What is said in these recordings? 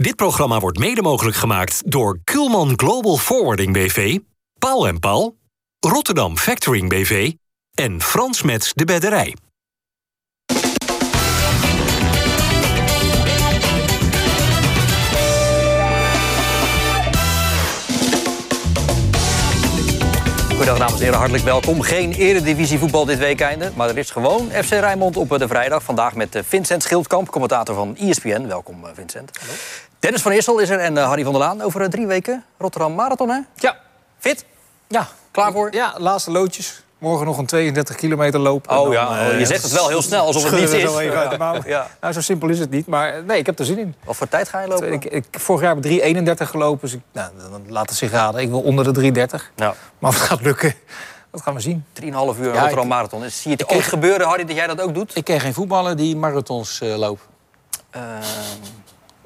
Dit programma wordt mede mogelijk gemaakt door Kulman Global Forwarding BV, Paul en Paul, Rotterdam Factoring BV en Frans Metz de Bedderij. Goedendag dames en heren, hartelijk welkom. Geen eredivisie voetbal dit weekende, maar er is gewoon FC Rijnmond op de vrijdag. Vandaag met eh, Vincent Schildkamp, commentator van ESPN. Welkom eh, Vincent. Hallo. Dennis van Eersel is er en eh, Harry van der Laan. Over drie weken Rotterdam Marathon, hè? Ja. Fit? Ja. Klaar voor? Ja, laatste loodjes. Morgen nog een 32 kilometer lopen. Oh ja, oh, je zegt het wel heel snel, alsof het niet is. Zo even uit de mouw. Ja. Nou, zo simpel is het niet. Maar nee, ik heb er zin in. Wat voor tijd ga je lopen? Ik, ik, vorig jaar heb ik 3.31 gelopen. Dus ik, nou, dan laat het zich raden. Ik wil onder de 3.30. Ja. Maar het gaat lukken, dat gaan we zien. 3,5 uur Rotterdam Marathon. Zie je het ooit gebeuren, Harry, dat jij dat ook doet? Ik ken geen voetballer die marathons uh, loopt. Uh...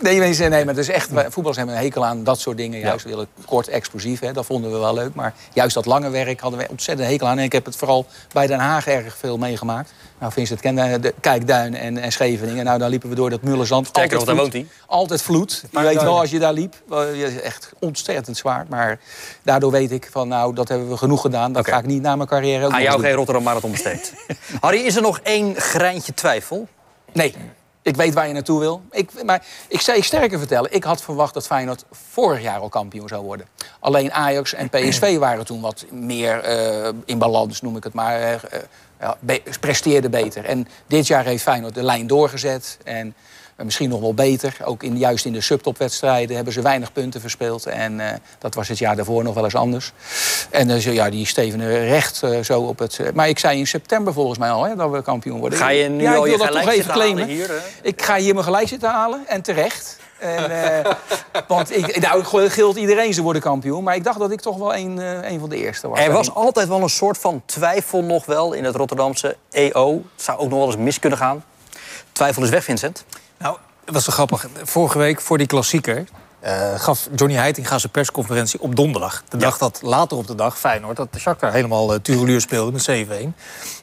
Nee, nee, nee, maar het is echt, voetballers hebben een hekel aan dat soort dingen. Juist willen kort, explosief, hè, dat vonden we wel leuk. Maar juist dat lange werk hadden we ontzettend hekel aan. En ik heb het vooral bij Den Haag erg veel meegemaakt. Nou, Vincent kende de Kijkduin en, en Scheveningen. Nou, dan liepen we door dat Mullerzand. Sterker nog, daar woont hij. Altijd vloed. Je weet wel, als je daar liep, echt ontzettend zwaar. Maar daardoor weet ik van, nou, dat hebben we genoeg gedaan. Dat ga ik niet na mijn carrière ook Aan jou geen Rotterdam Marathon besteed. Harry, is er nog één greintje twijfel? Nee. Ik weet waar je naartoe wil. Ik, maar ik zou je sterker vertellen. Ik had verwacht dat Feyenoord vorig jaar al kampioen zou worden. Alleen Ajax en PSV waren toen wat meer uh, in balans, noem ik het maar. Uh, ja, be presteerden beter. En dit jaar heeft Feyenoord de lijn doorgezet. En misschien nog wel beter. Ook in, juist in de subtopwedstrijden hebben ze weinig punten verspeeld. En uh, dat was het jaar daarvoor nog wel eens anders. En uh, ja, die stevenen recht uh, zo op het... maar ik zei in september volgens mij al hè, dat we kampioen worden. Ga je nu ja, al ik je toch even claimen. Hier, ik ga hier mijn gelijk zitten halen. En terecht. En, want ik, nou, gilt iedereen ze worden kampioen. Maar ik dacht dat ik toch wel een, een van de eerste was. Er was altijd wel een soort van twijfel nog wel in het Rotterdamse EO. Het zou ook nog wel eens mis kunnen gaan. Twijfel is weg, Vincent. Nou, dat was zo grappig. Vorige week voor die klassieker uh, gaf Johnny Heitinga zijn persconferentie op donderdag. De dag dat later op de dag Feyenoord dat de Shakhtar helemaal uh, tureluur speelde met 7-1.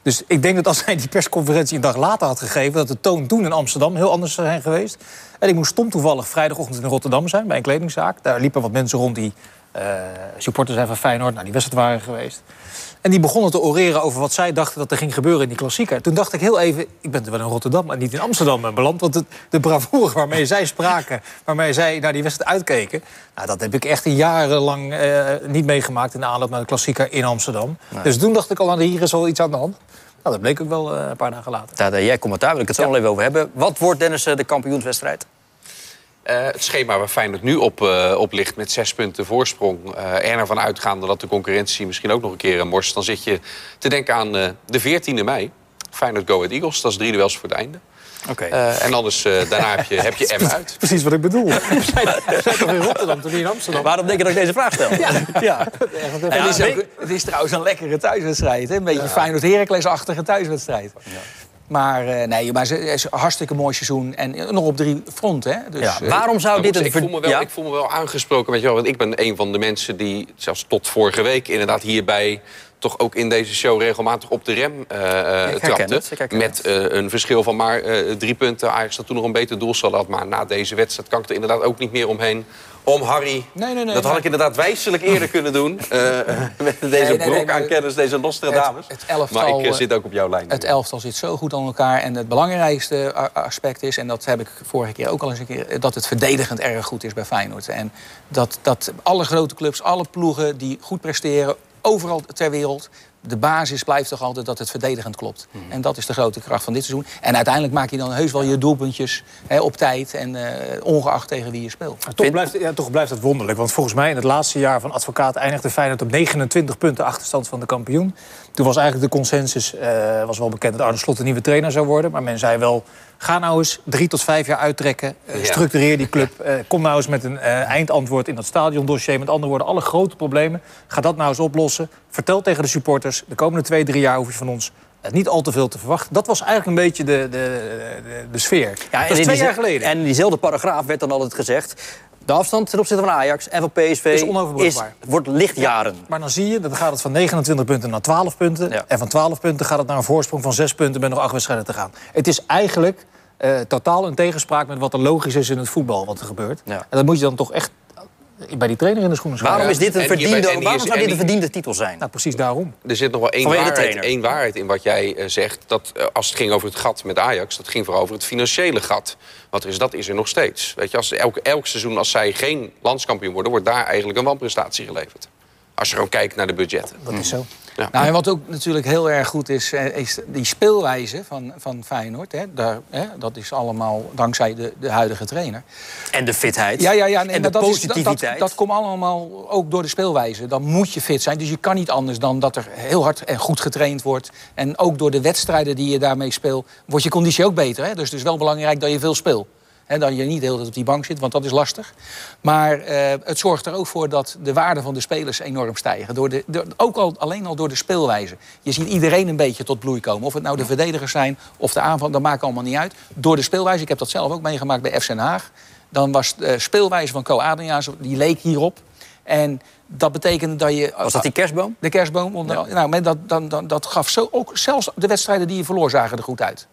Dus ik denk dat als hij die persconferentie een dag later had gegeven... dat de toon toen in Amsterdam heel anders zou zijn geweest. En ik moest stom toevallig vrijdagochtend in Rotterdam zijn bij een kledingzaak. Daar liepen wat mensen rond die supporters zijn van Feyenoord. Nou, die wedstrijd waren geweest. En die begonnen te oreren over wat zij dachten dat er ging gebeuren in die klassieker. Toen dacht ik heel even, ik ben wel in Rotterdam en niet in Amsterdam beland. Want het, de bravoure waarmee zij spraken, waarmee zij naar die wedstrijd uitkeken... Nou, dat heb ik echt jarenlang uh, niet meegemaakt in de aanloop naar de klassieker in Amsterdam. Nee. Dus toen dacht ik al, aan hier is al iets aan de hand. Nou, dat bleek ook wel uh, een paar dagen later. Daar, jij commentaar wil ik het zo ja. nog even over hebben. Wat wordt Dennis de kampioenswedstrijd? Uh, het schema waar Feyenoord nu op, uh, op ligt met zes punten voorsprong... Uh, en ervan uitgaande dat de concurrentie misschien ook nog een keer een morst... dan zit je te denken aan de 14e mei. Feyenoord Go Ahead Eagles, dat is drie duels voor het einde. Okay. en anders daarna heb je, heb je M uit. Precies wat ik bedoel. We zijn toch in Rotterdam, toen in Amsterdam. Waarom denk je dat ik deze vraag stel? Ja. ja. het, is ook, het is trouwens een lekkere thuiswedstrijd. Hè? Een beetje ja. Feyenoord-Heracles-achtige thuiswedstrijd. Maar uh, nee, maar het is een hartstikke mooi seizoen. En nog op drie fronten. Hè? Dus, ja, waarom zou uh, dit een... Ik voel, me wel, ja? ik voel me wel aangesproken, weet je wel. Want ik ben een van de mensen die, zelfs tot vorige week... inderdaad hierbij toch ook in deze show regelmatig op de rem uh, trapte. Met een verschil van maar drie punten. Ajax dat toen nog een beter doelstel had. Maar na deze wedstrijd kan ik er inderdaad ook niet meer omheen om Harry. Nee, nee, nee, dat had ik inderdaad wijselijk eerder kunnen doen. Uh, met deze brok aan kennis, deze Nostradamus. Het, het elftal, maar ik zit ook op jouw lijn. Het elftal zit zo goed aan elkaar. En het belangrijkste aspect is, en dat heb ik vorige keer ook al eens een keer... dat het verdedigend erg goed is bij Feyenoord. En dat, dat alle grote clubs, alle ploegen die goed presteren... overal ter wereld de basis blijft toch altijd dat het verdedigend klopt. Mm. En dat is de grote kracht van dit seizoen. En uiteindelijk maak je dan heus wel je doelpuntjes hè, op tijd... en uh, ongeacht tegen wie je speelt. Maar toch, blijft, ja, toch blijft het wonderlijk. Want volgens mij in het laatste jaar van advocaat... eindigde Feyenoord op 29 punten achterstand van de kampioen. Toen was eigenlijk de consensus, uh, was wel bekend... dat Arne Slot de nieuwe trainer zou worden. Maar men zei wel, ga nou eens drie tot vijf jaar uittrekken. Uh, structureer die club. Uh, kom nou eens met een eindantwoord in dat stadiondossier. Met andere woorden, alle grote problemen. Ga dat nou eens oplossen. Vertel tegen de supporters, de komende twee, drie jaar hoef je van ons niet al te veel te verwachten. Dat was eigenlijk een beetje de, de, de, de sfeer. Ja, dat is twee jaar geleden. En diezelfde paragraaf werd dan altijd gezegd... De afstand ten opzichte van Ajax en van PSV is, is wordt lichtjaren. Ja, maar dan zie je, dan gaat het van 29 punten naar 12 punten. Ja. En van 12 punten gaat het naar een voorsprong van 6 punten... met nog acht wedstrijden te gaan. Het is eigenlijk totaal in tegenspraak met wat er logisch is in het voetbal, wat er gebeurt. En dat moet je dan toch echt bij die trainer in de schoenen Waarom is dit een verdiende, waarom zou dit een verdiende titel zijn? Nou, precies daarom. Er zit nog wel één waarheid, één waarheid in wat jij uh, zegt. Dat uh, als het ging over het gat met Ajax, dat ging vooral over het financiële gat. Wat er is, dat is er nog steeds. Weet je, als elk, elk seizoen, als zij geen landskampioen worden, wordt daar eigenlijk een wanprestatie geleverd. Als je gewoon kijkt naar de budgetten. Dat is zo. Ja. Nou, en wat ook natuurlijk heel erg goed is, eh, is die speelwijze van, van Feyenoord. Hè, daar, hè, dat is allemaal dankzij de, de huidige trainer. En de fitheid. Ja, ja, ja. en de dat positiviteit. Is, dat, dat, komt allemaal ook door de speelwijze. Dan moet je fit zijn. Dus je kan niet anders dan dat er heel hard en goed getraind wordt. En ook door de wedstrijden die je daarmee speelt, wordt je conditie ook beter. Hè? Dus het is wel belangrijk dat je veel speelt. He, dat je niet de hele tijd op die bank zit, want dat is lastig. Maar uh, het zorgt er ook voor dat de waarde van de spelers enorm stijgen. Door de, ook al, alleen al door de speelwijze. Je ziet iedereen een beetje tot bloei komen. Of het nou de verdedigers zijn of de aanval, dat maakt allemaal niet uit. Door de speelwijze, ik heb dat zelf ook meegemaakt bij FC Den Haag. Dan was de speelwijze van Co Adriaans, die leek hierop. En dat betekende dat je... Was dat die kerstboom? De kerstboom. Onder, Nou, dat, dan, dan, dat gaf zo, ook zelfs de wedstrijden die je verloor zagen er goed uit.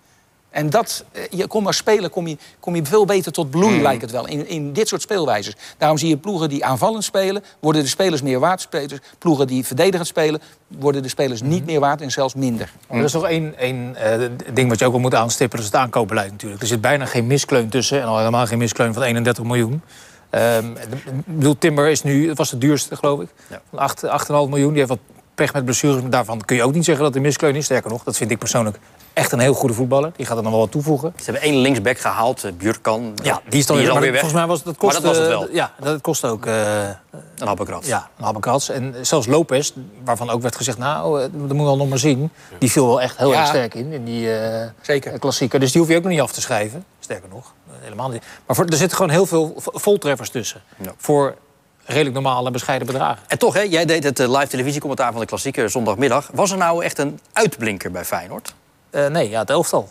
En dat, eh, je kom als speler kom je, kom je veel beter tot bloei, mm. lijkt het wel, in, in dit soort speelwijzes. Daarom zie je ploegen die aanvallend spelen, worden de spelers meer waard. Spelers, ploegen die verdedigend spelen, worden de spelers niet meer waard en zelfs minder. Er is nog één, één uh, ding wat je ook wel moet aanstippen, dat is het aankoopbeleid natuurlijk. Er zit bijna geen miskleun tussen, en al helemaal geen miskleun van 31 miljoen. Um, bedoel, Timber is nu, het was de duurste, geloof ik. Ja. 8,5 miljoen. Die heeft wat pech met blessures. Daarvan kun je ook niet zeggen dat hij miskleun is. Sterker nog, dat vind ik persoonlijk echt een heel goede voetballer. Die gaat er nog wel wat toevoegen. Ze hebben één linksback gehaald, uh, Bjurkan. Ja, die is dan, weer, weg. Volgens mij was dat kost, maar dat was het wel. ja, dat kost ook... Uh, een habbekrats. Ja, een. En zelfs Lopez, waarvan ook werd gezegd... nou, dat moeten we wel nog maar zien. Die viel wel echt heel erg sterk in, in die uh, Zeker. klassieker. Dus die hoef je ook nog niet af te schrijven. Sterker nog, helemaal niet. Maar voor, er zitten gewoon heel veel voltreffers tussen. Ja. Voor redelijk normale bescheiden bedragen. En toch, hè, jij deed het live televisiecommentaar van de klassieker zondagmiddag. Was er nou echt een uitblinker bij Feyenoord? Uh, nee, ja, het elftal.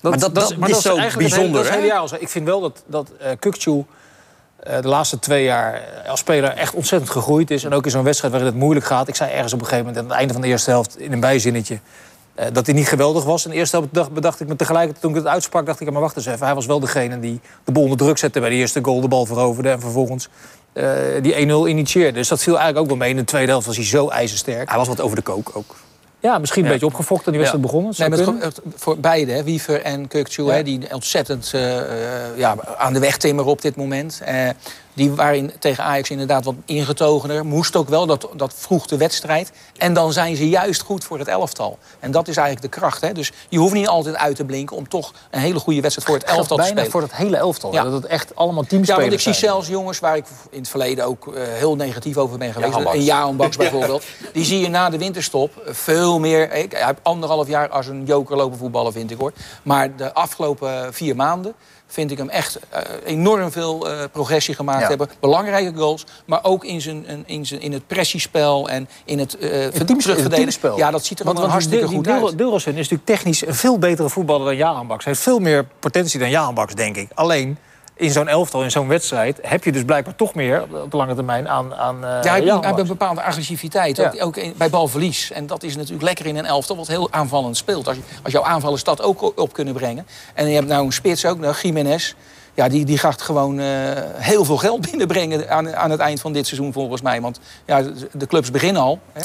Dat, maar dat, dat, dat, maar is zo bijzonder, hele, jaar Ik vind wel dat, dat uh, Kukcu uh, de laatste twee jaar als speler echt ontzettend gegroeid is. En ook in zo'n wedstrijd waarin het moeilijk gaat. Ik zei ergens op een gegeven moment aan het einde van de eerste helft in een bijzinnetje... Uh, dat hij niet geweldig was. In de eerste helft bedacht ik me tegelijkertijd, toen ik het uitsprak... dacht ik, maar wacht eens even. Hij was wel degene die de bol onder druk zette bij de eerste goal. De bal veroverde en vervolgens uh, die 1-0 initieerde. Dus dat viel eigenlijk ook wel mee. In de tweede helft was hij zo ijzersterk. Hij was wat over de kook ook. Ja, misschien een beetje opgefokt en die wedstrijd begonnen. Nee, met, voor beide, hè, Wiever en Kukcu, die ontzettend uh, ja, aan de weg timmeren op dit moment. Die waren tegen Ajax inderdaad wat ingetogener. Moest ook wel, dat, dat vroeg de wedstrijd. En dan zijn ze juist goed voor het elftal. En dat is eigenlijk de kracht. Hè? Dus je hoeft niet altijd uit te blinken om toch een hele goede wedstrijd voor het elftal te spelen. Bijna voor het hele elftal. Ja. Dat het echt allemaal teamspelers Ja, want ik zie zelfs jongens waar ik in het verleden ook uh, heel negatief over ben geweest. Ja, een Jaon Baks bijvoorbeeld. Die zie je na de winterstop veel meer... Ik, hij heeft anderhalf jaar als een joker lopen voetballen, vind ik hoor. Maar de afgelopen vier maanden vind ik hem echt uh, enorm veel uh, progressie gemaakt hebben. Belangrijke goals, maar ook in, zijn, in, zijn, in het pressiespel en in het uh, teamverdedigen. Ja, dat ziet er gewoon hartstikke goed uit. Is natuurlijk technisch een veel betere voetballer dan Jaan Baks. Hij heeft veel meer potentie dan Jaan Baks, denk ik. Alleen in zo'n elftal, in zo'n wedstrijd... heb je dus blijkbaar toch meer op de lange termijn aan, aan uh, Ja, hij heeft een bepaalde agressiviteit, ook, ook bij balverlies. En dat is natuurlijk lekker in een elftal, wat heel aanvallend speelt. Als, je, als jouw aanvallers dat ook op kunnen brengen. En je hebt nou een spits ook, nou, Jiménez... Ja, die, die gaat gewoon uh, heel veel geld binnenbrengen aan, aan het eind van dit seizoen volgens mij. Want ja, de clubs beginnen al. Hè.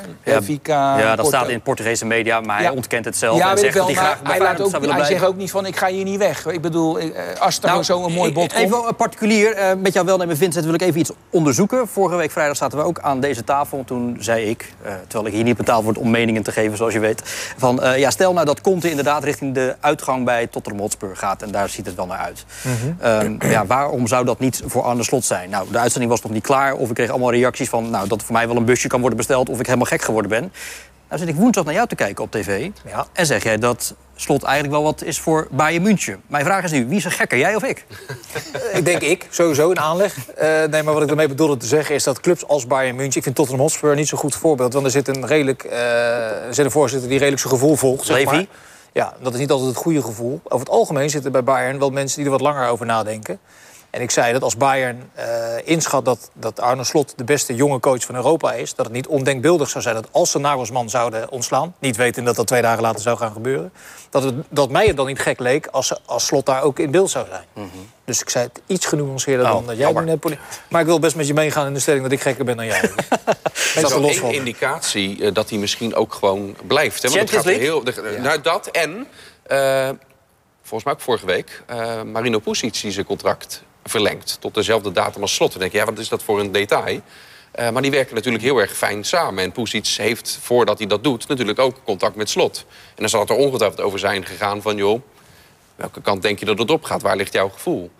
Ja, dat staat in Portugese media, maar hij ontkent het zelf. Ja, en zegt wel, dat hij graag hij, laat ook, hij zegt ook niet van ik ga hier niet weg. Ik bedoel, eh, als er nou, zo een mooi bod komt... Even particulier, uh, met jouw welnemen Vincent, wil ik even iets onderzoeken. Vorige week vrijdag zaten we ook aan deze tafel. Toen zei ik, uh, terwijl ik hier niet betaald word om meningen te geven, zoals je weet... van ja, stel nou dat Conte inderdaad richting de uitgang bij Tottenham Hotspur gaat. En daar ziet het wel naar uit. Mm -hmm. Um, ja, waarom zou dat niet voor Arne Slot zijn? Nou, de uitzending was nog niet klaar. Of ik kreeg allemaal reacties van nou, dat voor mij wel een busje kan worden besteld. Of ik helemaal gek geworden ben. Nou zit ik woensdag naar jou te kijken op tv. Ja. En zeg jij dat Slot eigenlijk wel wat is voor Bayern München. Mijn vraag is nu, wie is er gekker, jij of ik? ik denk ik, sowieso in aanleg. Uh, nee, maar wat ik ermee bedoelde te zeggen is dat clubs als Bayern München... ik vind Tottenham Hotspur niet zo'n goed voorbeeld. Want er zit een, redelijk, uh, er zit een voorzitter die redelijk zijn gevoel volgt. Zeg maar. Ja, dat is niet altijd het goede gevoel. Over het algemeen zitten bij Bayern wel mensen die er wat langer over nadenken. En ik zei dat als Bayern uh, inschat dat, dat Arne Slot de beste jonge coach van Europa is... dat het niet ondenkbeeldig zou zijn dat als ze Nagelsman zouden ontslaan... niet weten dat dat twee dagen later zou gaan gebeuren... dat, het, dat mij het dan niet gek leek als, als Slot daar ook in beeld zou zijn. Mhm. Dus ik zei het iets genuanceerder oh, dan dat jij nu net... Maar ik wil best met je meegaan in de stelling dat ik gekker ben dan jij. dat is een indicatie uh, dat hij misschien ook gewoon blijft. Hè? Want het gaat heel, de, ja. Nou, dat en... Uh, volgens mij ook vorige week... Uh, Marino Pusic die zijn contract verlengd tot dezelfde datum als slot. Dan denk je, ja, wat is dat voor een detail? Uh, maar die werken natuurlijk heel erg fijn samen. En Pusic heeft, voordat hij dat doet, natuurlijk ook contact met Slot. En dan zal het er ongetwijfeld over zijn gegaan van... joh, welke kant denk je dat het op gaat? Waar ligt jouw gevoel?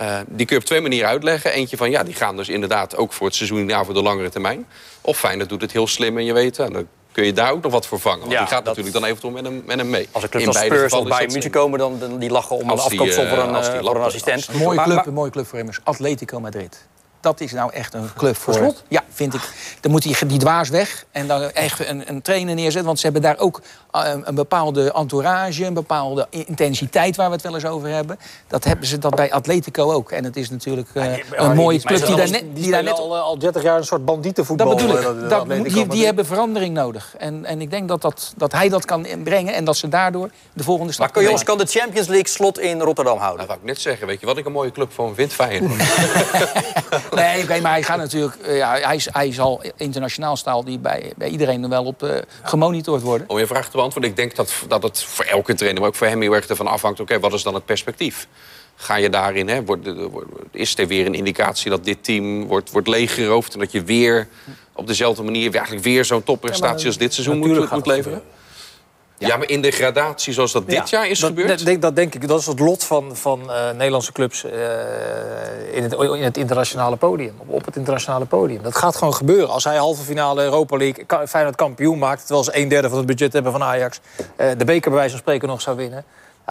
Uh, die kun je op twee manieren uitleggen. Eentje van, ja, die gaan dus inderdaad ook voor het seizoen... ja, voor de langere termijn. Of fijn, dat doet het heel slim en je weet... dan kun je daar ook nog wat voor vangen. Want ja, die gaat natuurlijk dan eventueel met hem, met hem mee. Als een club als Spurs of bij München komen... dan, dan die lachen om een afkoopsom voor een, uh, voor een assistent. Een mooie, club, een mooie club voor immers. Atletico Madrid dat is nou echt een club voor... Slot? Ja, vind ik. Dan moet die, die dwaas weg en dan echt een, een trainer neerzetten. Want ze hebben daar ook uh, een bepaalde entourage, een bepaalde intensiteit waar we het wel eens over hebben. Dat hebben ze dat bij Atletico ook. En het is natuurlijk uh, ja, die, een mooie club die, daar net... Die, daar net al, al 30 jaar een soort bandietenvoetbal. Dat bedoel ik. Dat, dat, die, die hebben verandering nodig. En, en ik denk dat, dat, dat hij dat kan brengen en dat ze daardoor de volgende stap Maar jongens, kan de Champions League slot in Rotterdam houden? Dat wou ik net zeggen. Weet je wat ik een mooie club van vind? Feyenoord. nee, okay, maar hij gaat natuurlijk... Uh, ja, hij, hij zal internationaal staal die bij, bij iedereen wel op uh, gemonitord worden. Om je vraag te beantwoorden, ik denk dat, dat het voor elke trainer... maar ook voor hem heel erg ervan afhangt... oké, wat is dan het perspectief? Ga je daarin, hè, wordt, is er weer een indicatie dat dit team wordt, wordt leeggeroofd... en dat je weer op dezelfde manier eigenlijk weer zo'n topprestatie als dit seizoen moet, moet leveren? Ja. maar in de gradatie zoals dat dit jaar is gebeurd? Dat denk, dat denk ik. Dat is het lot van, van uh, Nederlandse clubs uh, in, het, in het internationale podium. Op het internationale podium. Dat gaat gewoon gebeuren. Als hij halve finale Europa League Feyenoord kampioen maakt... terwijl ze een derde van het budget hebben van Ajax... Uh, de beker bij wijze van spreken nog zou winnen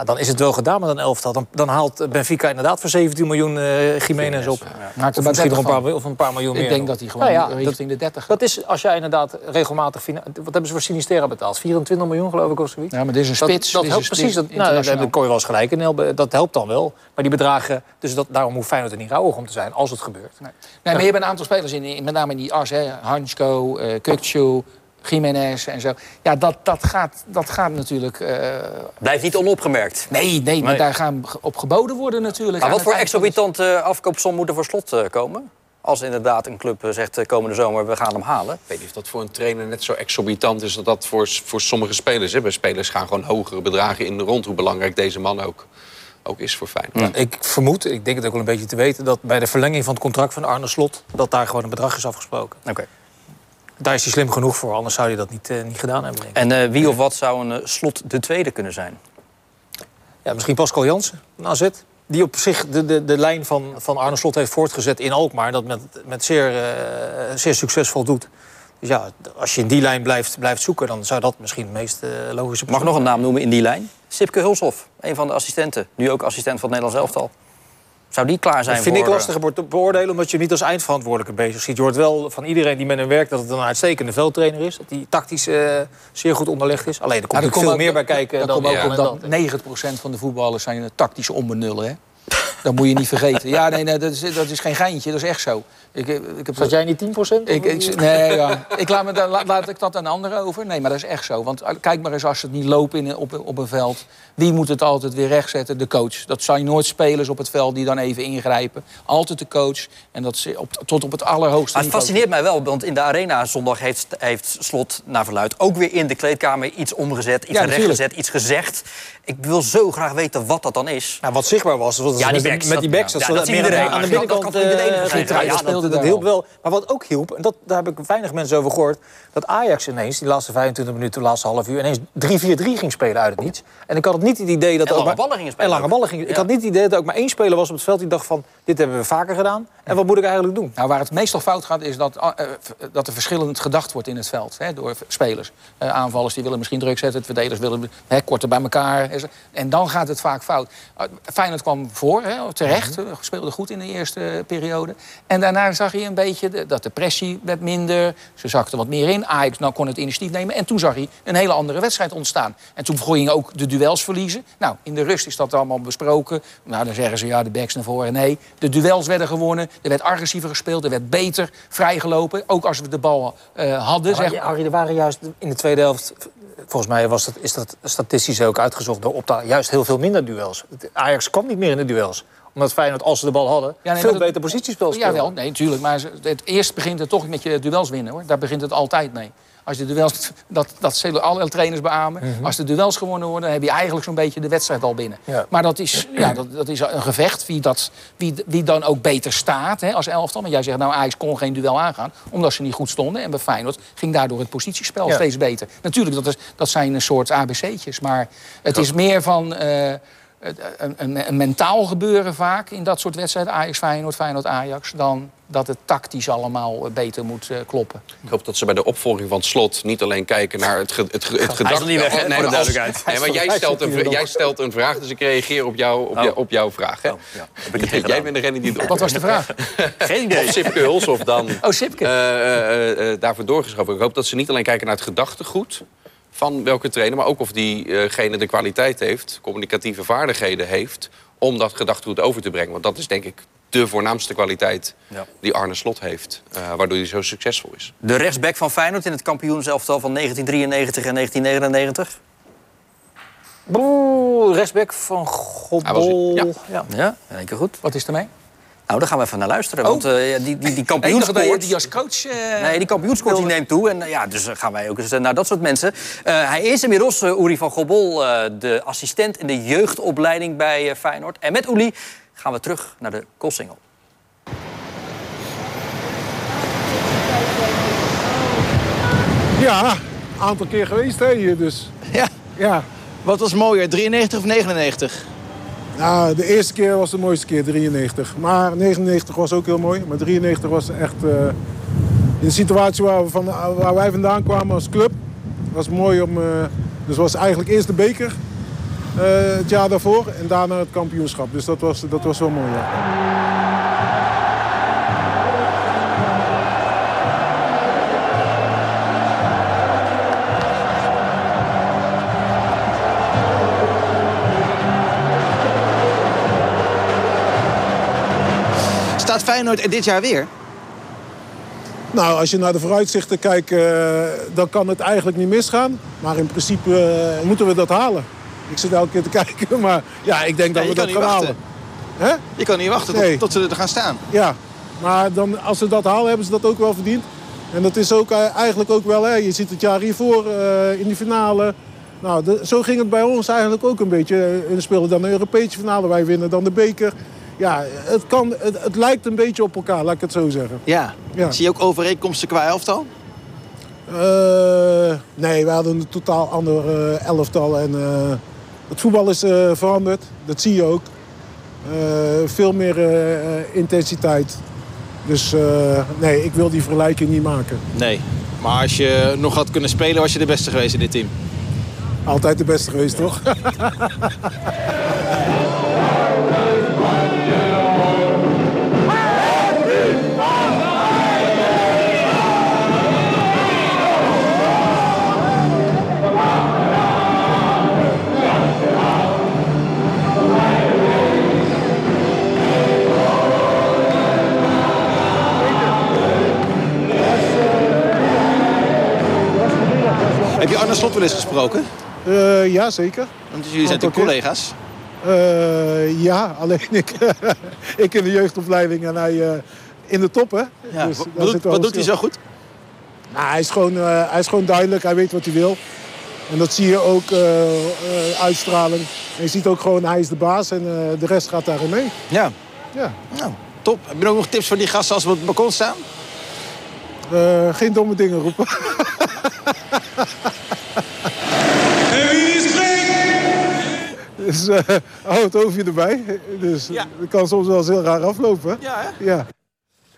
dan is het wel gedaan met een elftal. Dan, dan haalt Benfica inderdaad voor 17 miljoen uh, Jiménez op. Ja. Maakt of misschien nog een paar, of een paar miljoen ik meer. Ik denk dat hij gewoon nou ja, richting de 30 Dat is als jij inderdaad regelmatig... Wat hebben ze voor Sinistera betaald? 24 miljoen geloof ik of zoiets? Ja, maar dit is een spits. Dat, dat helpt precies. Dat, nou, daar kon je wel eens gelijk in. Dat helpt dan wel. Maar die bedragen... Dus dat, daarom hoeft Feyenoord er niet rouwig om te zijn als het gebeurt. Nee, nee maar je hebt een aantal spelers in, met name in die as. Hè. Hansko, uh, Kukcu, Jiménez en zo. Ja, dat, dat, gaat, dat gaat natuurlijk... Uh... Blijft niet onopgemerkt. Nee, nee, maar daar gaan op geboden worden natuurlijk. Maar wat voor exorbitant uh, afkoopsom moet er voor slot uh, komen? Als inderdaad een club zegt komende zomer, we gaan hem halen. Ik weet niet of dat voor een trainer net zo exorbitant is... dat dat voor, voor sommige spelers is. Spelers gaan gewoon hogere bedragen in rond... hoe belangrijk deze man ook, ook is voor Feyenoord. ik vermoed, ik denk het ook wel een beetje te weten... dat bij de verlenging van het contract van Arne Slot... dat daar gewoon een bedrag is afgesproken. Oké. Daar is hij slim genoeg voor, anders zou hij dat niet, uh, niet gedaan hebben. En uh, wie of wat zou een uh, slot de tweede kunnen zijn? Ja, misschien Pascal Jansen, een AZ. Die op zich de, de, de lijn van, van Arne Slot heeft voortgezet in Alkmaar. Dat met, met zeer, zeer succesvol doet. Dus ja, als je in die lijn blijft, blijft zoeken, dan zou dat misschien het meest logische Mag ik nog een naam noemen in die lijn? Sipke Hulshoff, een van de assistenten. Nu ook assistent van het Nederlands elftal. Zou die klaar zijn dat vind ik lastig te beoordelen, omdat je niet als eindverantwoordelijke bezig ziet. Je hoort wel van iedereen die met hem werkt dat het een uitstekende veldtrainer is. Dat hij tactisch uh, zeer goed onderlegd is. Alleen er komt ja, veel meer bij kijken dan, dan ook dat. 90% van de voetballers zijn tactische onbenullen. Hè? Dat moet je niet vergeten. Ja, nee, nee dat, is, dat is geen geintje, dat is echt zo. Ik, ik heb Zat jij niet 10 ik, ik, Nee, ja. ik laat, me, laat, laat ik dat aan anderen over? Nee, maar dat is echt zo. Want eh, kijk maar eens als het niet lopen in, op, op een veld. Wie moet het altijd weer rechtzetten? De coach. Dat zijn nooit spelers op het veld die dan even ingrijpen. Altijd de coach. En dat op, tot op het allerhoogste maar Het fascineert mij wel, want in de arena zondag heeft, heeft Slot naar verluid... ook weer in de kleedkamer iets omgezet, iets ja, rechtgezet, iets gezegd. Ik wil zo graag weten wat dat dan is. Nou, wat zichtbaar was, was ja, die backs, met, die backs. Dat, ja, dat, dat iedereen. Aan de binnenkant dat, dat, dat hielp wel. Maar wat ook hielp, en dat, daar heb ik weinig mensen over gehoord... dat Ajax ineens, die laatste 25 minuten, de laatste half uur... ineens 3-4-3 ging spelen uit het niets. En ik had het niet het idee dat... En lange ballen gingen spelen. En lange ballen gingen. Ik had niet het idee dat er ook maar één speler was op het veld... die dacht van, dit hebben we vaker gedaan. En wat moet ik eigenlijk doen? Nou, waar het meestal fout gaat, is dat, uh, dat er verschillend gedacht wordt in het veld. Hè, door spelers. Uh, aanvallers die willen misschien druk zetten, verdedigers willen hè, korter bij elkaar. En dan gaat het vaak fout. Uh, Feyenoord kwam voor, hè, terecht. -hmm. speelde goed in de eerste periode. En daarna zag je een beetje de, dat de pressie werd minder. Ze zakten wat meer in. Ajax nou kon het initiatief nemen. En toen zag hij een hele andere wedstrijd ontstaan. En toen begon je ook de duels verliezen. Nou, in de rust is dat allemaal besproken. Nou, dan zeggen ze ja, de backs naar voren. Nee, de duels werden gewonnen. Er werd agressiever gespeeld. Er werd beter vrijgelopen. Ook als we de bal uh, hadden. Ja, zeg... Harry, er waren juist in de tweede helft... Volgens mij was dat, is dat statistisch ook uitgezocht door Opta. Juist heel veel minder duels. Ajax kwam niet meer in de duels omdat Feyenoord, als ze de bal hadden, ja, nee, veel beter positiespel speelde. Ja, wel, nee, natuurlijk. Maar het eerst begint het toch met je duels winnen. hoor. Daar begint het altijd mee. Als de duels, dat, dat zullen alle trainers beamen. Mm -hmm. Als de duels gewonnen worden, dan heb je eigenlijk zo'n beetje de wedstrijd al binnen. Ja. Maar dat is, ja, dat, dat is een gevecht. Wie, dat, wie, wie dan ook beter staat hè, als elftal. Maar jij zegt, nou, Ajax kon geen duel aangaan. Omdat ze niet goed stonden. En bij Feyenoord ging daardoor het positiespel ja. steeds beter. Natuurlijk, dat, is, dat zijn een soort ABC'tjes. Maar het is meer van... Uh, een, een, een, mentaal gebeuren vaak in dat soort wedstrijden. Ajax, Feyenoord, Feyenoord, Ajax. Dan dat het tactisch allemaal beter moet uh, kloppen. Ik hoop dat ze bij de opvolging van het slot niet alleen kijken naar het, ge, het, het, niet weg, hè, nee, voor de duidelijkheid. Nee, maar jij stelt, een, jij stelt een vraag, dus ik reageer op, jou, op, oh. jou, op jouw vraag. Hè? Oh, ja. jij, jij bent degene die het Wat was de vraag? Geen idee. Of Sipke Hulshoff dan oh, Sipke. Uh, uh, daarvoor doorgeschoven. Ik hoop dat ze niet alleen kijken naar het gedachtegoed van welke trainer... maar ook of diegene de kwaliteit heeft, communicatieve vaardigheden heeft... om dat gedachtegoed over te brengen. Want dat is denk ik de voornaamste kwaliteit ja. die Arne Slot heeft. Uh, waardoor hij zo succesvol is. De rechtsback van Feyenoord in het kampioenselftal van 1993 en 1999? Boe, rechtsback van Gobbel. Ja. Ja. ja, in één keer goed. Wat is ermee? Nou, daar gaan we even naar luisteren. Oh. Want uh, die, die, die kampioenskoorts... die als coach... Uh, nee, die kampioenskoorts neemt toe. En uh, ja, dus gaan wij ook eens naar dat soort mensen. hij is inmiddels, Uri van Gobbel, de assistent in de jeugdopleiding bij Feyenoord. En met Uli gaan we terug naar de Koolsingel. Ja, een aantal keer geweest hè, dus. Ja. ja. Wat was mooier, 93 of 99? Nou, de eerste keer was de mooiste keer, 93. Maar 99 was ook heel mooi. Maar 93 was echt... In de situatie waar, we van, waar wij vandaan kwamen als club... was mooi om... Uh, dus was eigenlijk eerst de beker uh, het jaar daarvoor. En daarna het kampioenschap. Dus dat was, dat was wel mooi, ja. Feyenoord er dit jaar weer? Nou, als je naar de vooruitzichten kijkt, uh, dan kan het eigenlijk niet misgaan. Maar in principe uh, moeten we dat halen. Ik zit elke keer te kijken, maar ja, ik denk dat we dat gaan halen. Hè? Je kan niet wachten nee. tot, tot, ze er gaan staan. Ja, maar dan, als ze dat halen, hebben ze dat ook wel verdiend. En dat is ook eigenlijk ook wel, hè, je ziet het jaar hiervoor in die finale. Nou, de, zo ging het bij ons eigenlijk ook een beetje. We spelen dan de Europese finale, wij winnen dan de beker ja, het, kan, het, het, lijkt een beetje op elkaar, laat ik het zo zeggen. Ja. ja. Zie je ook overeenkomsten qua elftal? Uh, nee, we hadden een totaal ander uh, elftal. En, uh, het voetbal is veranderd, dat zie je ook. veel meer intensiteit. Dus nee, ik wil die vergelijking niet maken. Nee, maar als je nog had kunnen spelen, was je de beste geweest in dit team? Altijd de beste geweest, toch? Heb je Arne Slot wel eens gesproken? Uh, ja, zeker. Want jullie zijn natuurlijk collega's? Uh, ja, alleen ik, ik in de jeugdopleiding en hij uh, in de top. Hè? Ja. Dus, wat doet, wat doet hij zo goed? Nou, hij, is gewoon, hij is gewoon duidelijk, hij weet wat hij wil. En dat zie je ook uitstraling. En je ziet ook gewoon, hij is de baas en de rest gaat daarin mee. Ja. ja. Nou, top. Heb je nog tips voor die gasten als we op het balkon staan? Geen domme dingen roepen. En wie is Dus uh, hou het hoofdje erbij. Dus ja. het kan soms wel eens heel raar aflopen. Ja, hè? Ja.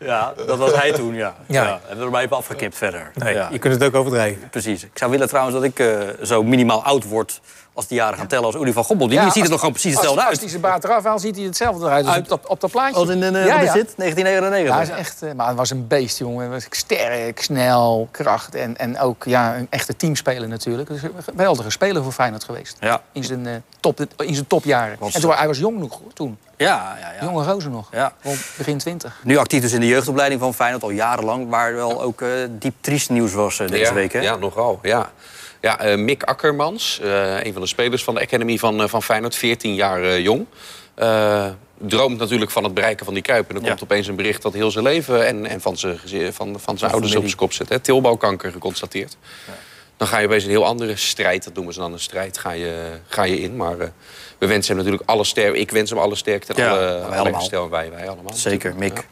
Ja, dat was hij toen, ja. ja. ja. Hebben we er maar even afgekipt verder. Nee, je kunt het ook overdrijven. Precies. Ik zou willen trouwens dat ik uh, zo minimaal oud word als die jaren gaan tellen als Uli van Gobbel. Die, ziet er nog gewoon precies hetzelfde uit. Als hij zijn baard eraf haalt, ziet hij hetzelfde eruit als op, op dat plaatje. Als in de, uh, ja, ja. zit, 1999. Ja, is echt, uh, maar het was een beest, jongen. Was sterk, snel, kracht en, en ook ja, een echte teamspeler natuurlijk. Dus een geweldige speler voor Feyenoord geweest. Ja. In, zijn, uh, top, in zijn topjaren. Was... En toen, hij was jong nog toen. Ja, ja, ja. Jonge gozer nog. Ja. Rond begin 20. Nu actief dus in de jeugdopleiding van Feyenoord al jarenlang. Waar wel ook diep triest nieuws was deze week. Hè? Ja, nogal. Ja. Ja, uh, Mick Akkermans, uh, een van de spelers van de Academy van, uh, van Feyenoord, 14 jaar jong. droomt natuurlijk van het bereiken van die Kuip. En dan komt opeens een bericht dat heel zijn leven en, en van zijn, van, van zijn ouders op zijn kop zit. Hè. Tilbouwkanker geconstateerd. Ja. Dan ga je opeens een heel andere strijd, dat noemen ze dan een strijd, ga je, ga je in. Maar we wensen hem natuurlijk alle sterkte. Ik wens hem alle sterkte en ja, alle, wij allemaal. Stel, wij, wij allemaal. Zeker, Mick.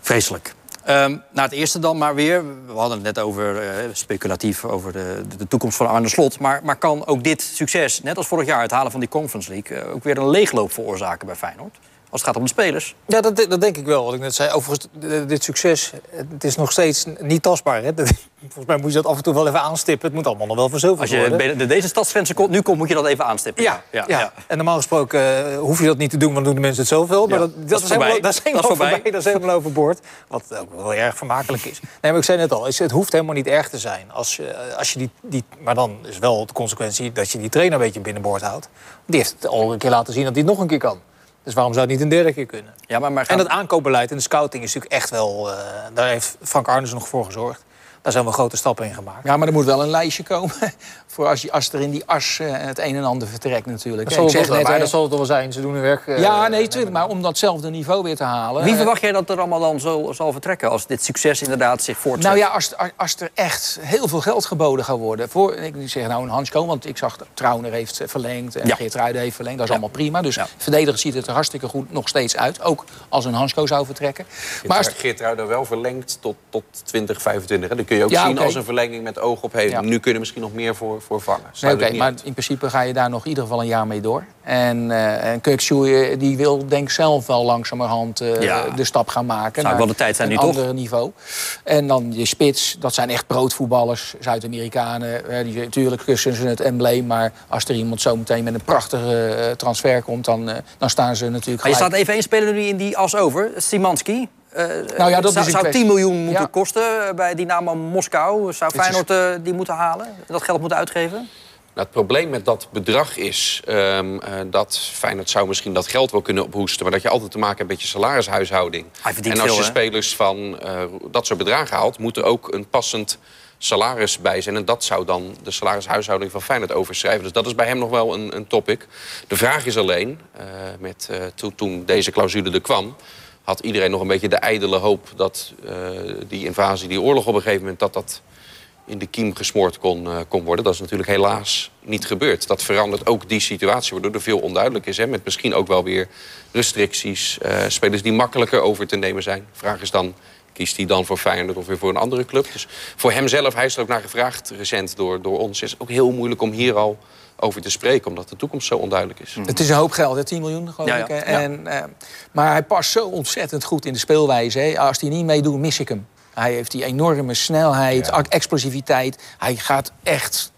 Vreselijk. Um, naar het eerste dan maar weer. We hadden het net over uh, speculatief over de, de, toekomst van Arne Slot. Maar, maar kan ook dit succes, net als vorig jaar het halen van die Conference League... Uh, ook weer een leegloop veroorzaken bij Feyenoord? Als het gaat om de spelers. Ja, dat, dat denk ik wel. Wat ik net zei. Overigens, dit succes, het is nog steeds niet tastbaar. Hè? Volgens mij moet je dat af en toe wel even aanstippen. Het moet allemaal nog wel verzilverd worden. Als je de, deze stadsgrenzen komt, nu komt, moet je dat even aanstippen. Ja, ja, ja. en normaal gesproken uh, hoef je dat niet te doen, want dan doen de mensen het zoveel. Maar dat, dat, is helemaal, dat is helemaal dat voorbij. voorbij. Dat is helemaal overboord. Wat ook wel erg vermakelijk is. Nee, maar ik zei net al, het hoeft helemaal niet erg te zijn. Als, uh, als je die, die, maar dan is wel de consequentie dat je die trainer een beetje binnenboord houdt. Die heeft het al een keer laten zien dat hij het nog een keer kan. Dus waarom zou het niet een derde keer kunnen? Ja, maar, maar gaan... En het aankoopbeleid en de scouting is natuurlijk echt wel... Uh, daar heeft Frank Arnes nog voor gezorgd. Daar zijn wel grote stappen in gemaakt. Ja, maar er moet wel een lijstje komen. Voor als, je, als er in die as uh, het een en ander vertrekt natuurlijk. Dat, zal, het, net, maar, dat zal het wel zijn. Ze doen hun werk... Uh, ja, nee, tuurlijk. Maar om datzelfde niveau weer te halen... Wie verwacht jij dat er allemaal dan zo, zal vertrekken... als dit succes inderdaad zich voortzet? Nou ja, als, als er echt heel veel geld geboden gaat worden... Voor, ik zeg nou een Hansko, want ik zag dat Trauner heeft verlengd... en ja. Geert Ruiden heeft verlengd. Dat is allemaal prima. Dus ja. verdediger ziet het er hartstikke goed nog steeds uit. Ook als een Hansko zou vertrekken. Geert, maar als Geert Ruiden wel verlengd tot, tot 2025. Hè? Dan kun je ook zien okay. als een verlenging met oog op... Hey, nu kunnen misschien nog meer voor, voor vangen. Nee, Oké, maar in principe ga je daar nog in ieder geval een jaar mee door. En, uh, en die wil denk ik zelf wel langzamerhand uh, ja. de stap gaan maken. Zou wel de tijd zijn een nu ander toch? niveau. En dan je spits, dat zijn echt broodvoetballers, Zuid-Amerikanen. Die, natuurlijk kussen ze het embleem, maar als er iemand zo meteen met een prachtige transfer komt... dan, dan staan ze natuurlijk Maar je staat even één speler nu in die as over, Simanski. Uh, nou ja, dat zou, is zou 10 miljoen moeten ja. kosten bij Dynamo Moskou. Zou Feyenoord uh, die moeten halen? Dat geld moeten uitgeven? Nou, het probleem met dat bedrag is um, uh, dat Feyenoord zou misschien dat geld wel kunnen ophoesten... maar dat je altijd te maken hebt met je salarishuishouding. En als veel, je hè? spelers van dat soort bedragen haalt... moet er ook een passend salaris bij zijn. En dat zou dan de salarishuishouding van Feyenoord overschrijven. Dus dat is bij hem nog wel een, een topic. De vraag is alleen, met, to, toen deze clausule er kwam had iedereen nog een beetje de ijdele hoop dat uh, die invasie, die oorlog op een gegeven moment, dat dat in de kiem gesmoord kon, uh, kon worden. Dat is natuurlijk helaas niet gebeurd. Dat verandert ook die situatie, waardoor er veel onduidelijk is. Hè, met misschien ook wel weer restricties. Uh, spelers die makkelijker over te nemen zijn. Vraag is dan, kiest hij dan voor Feyenoord of weer voor een andere club? Dus voor hemzelf, hij is er ook naar gevraagd recent door, door ons... is het ook heel moeilijk om hier al over te spreken, omdat de toekomst zo onduidelijk is. Mm. Het is een hoop geld, hè? 10 miljoen geloof Ja, ik. ja. En, uh, maar hij past zo ontzettend goed in de speelwijze. Hè? Als hij niet meedoet, mis ik hem. Hij heeft die enorme snelheid, Ja. explosiviteit. Hij gaat echt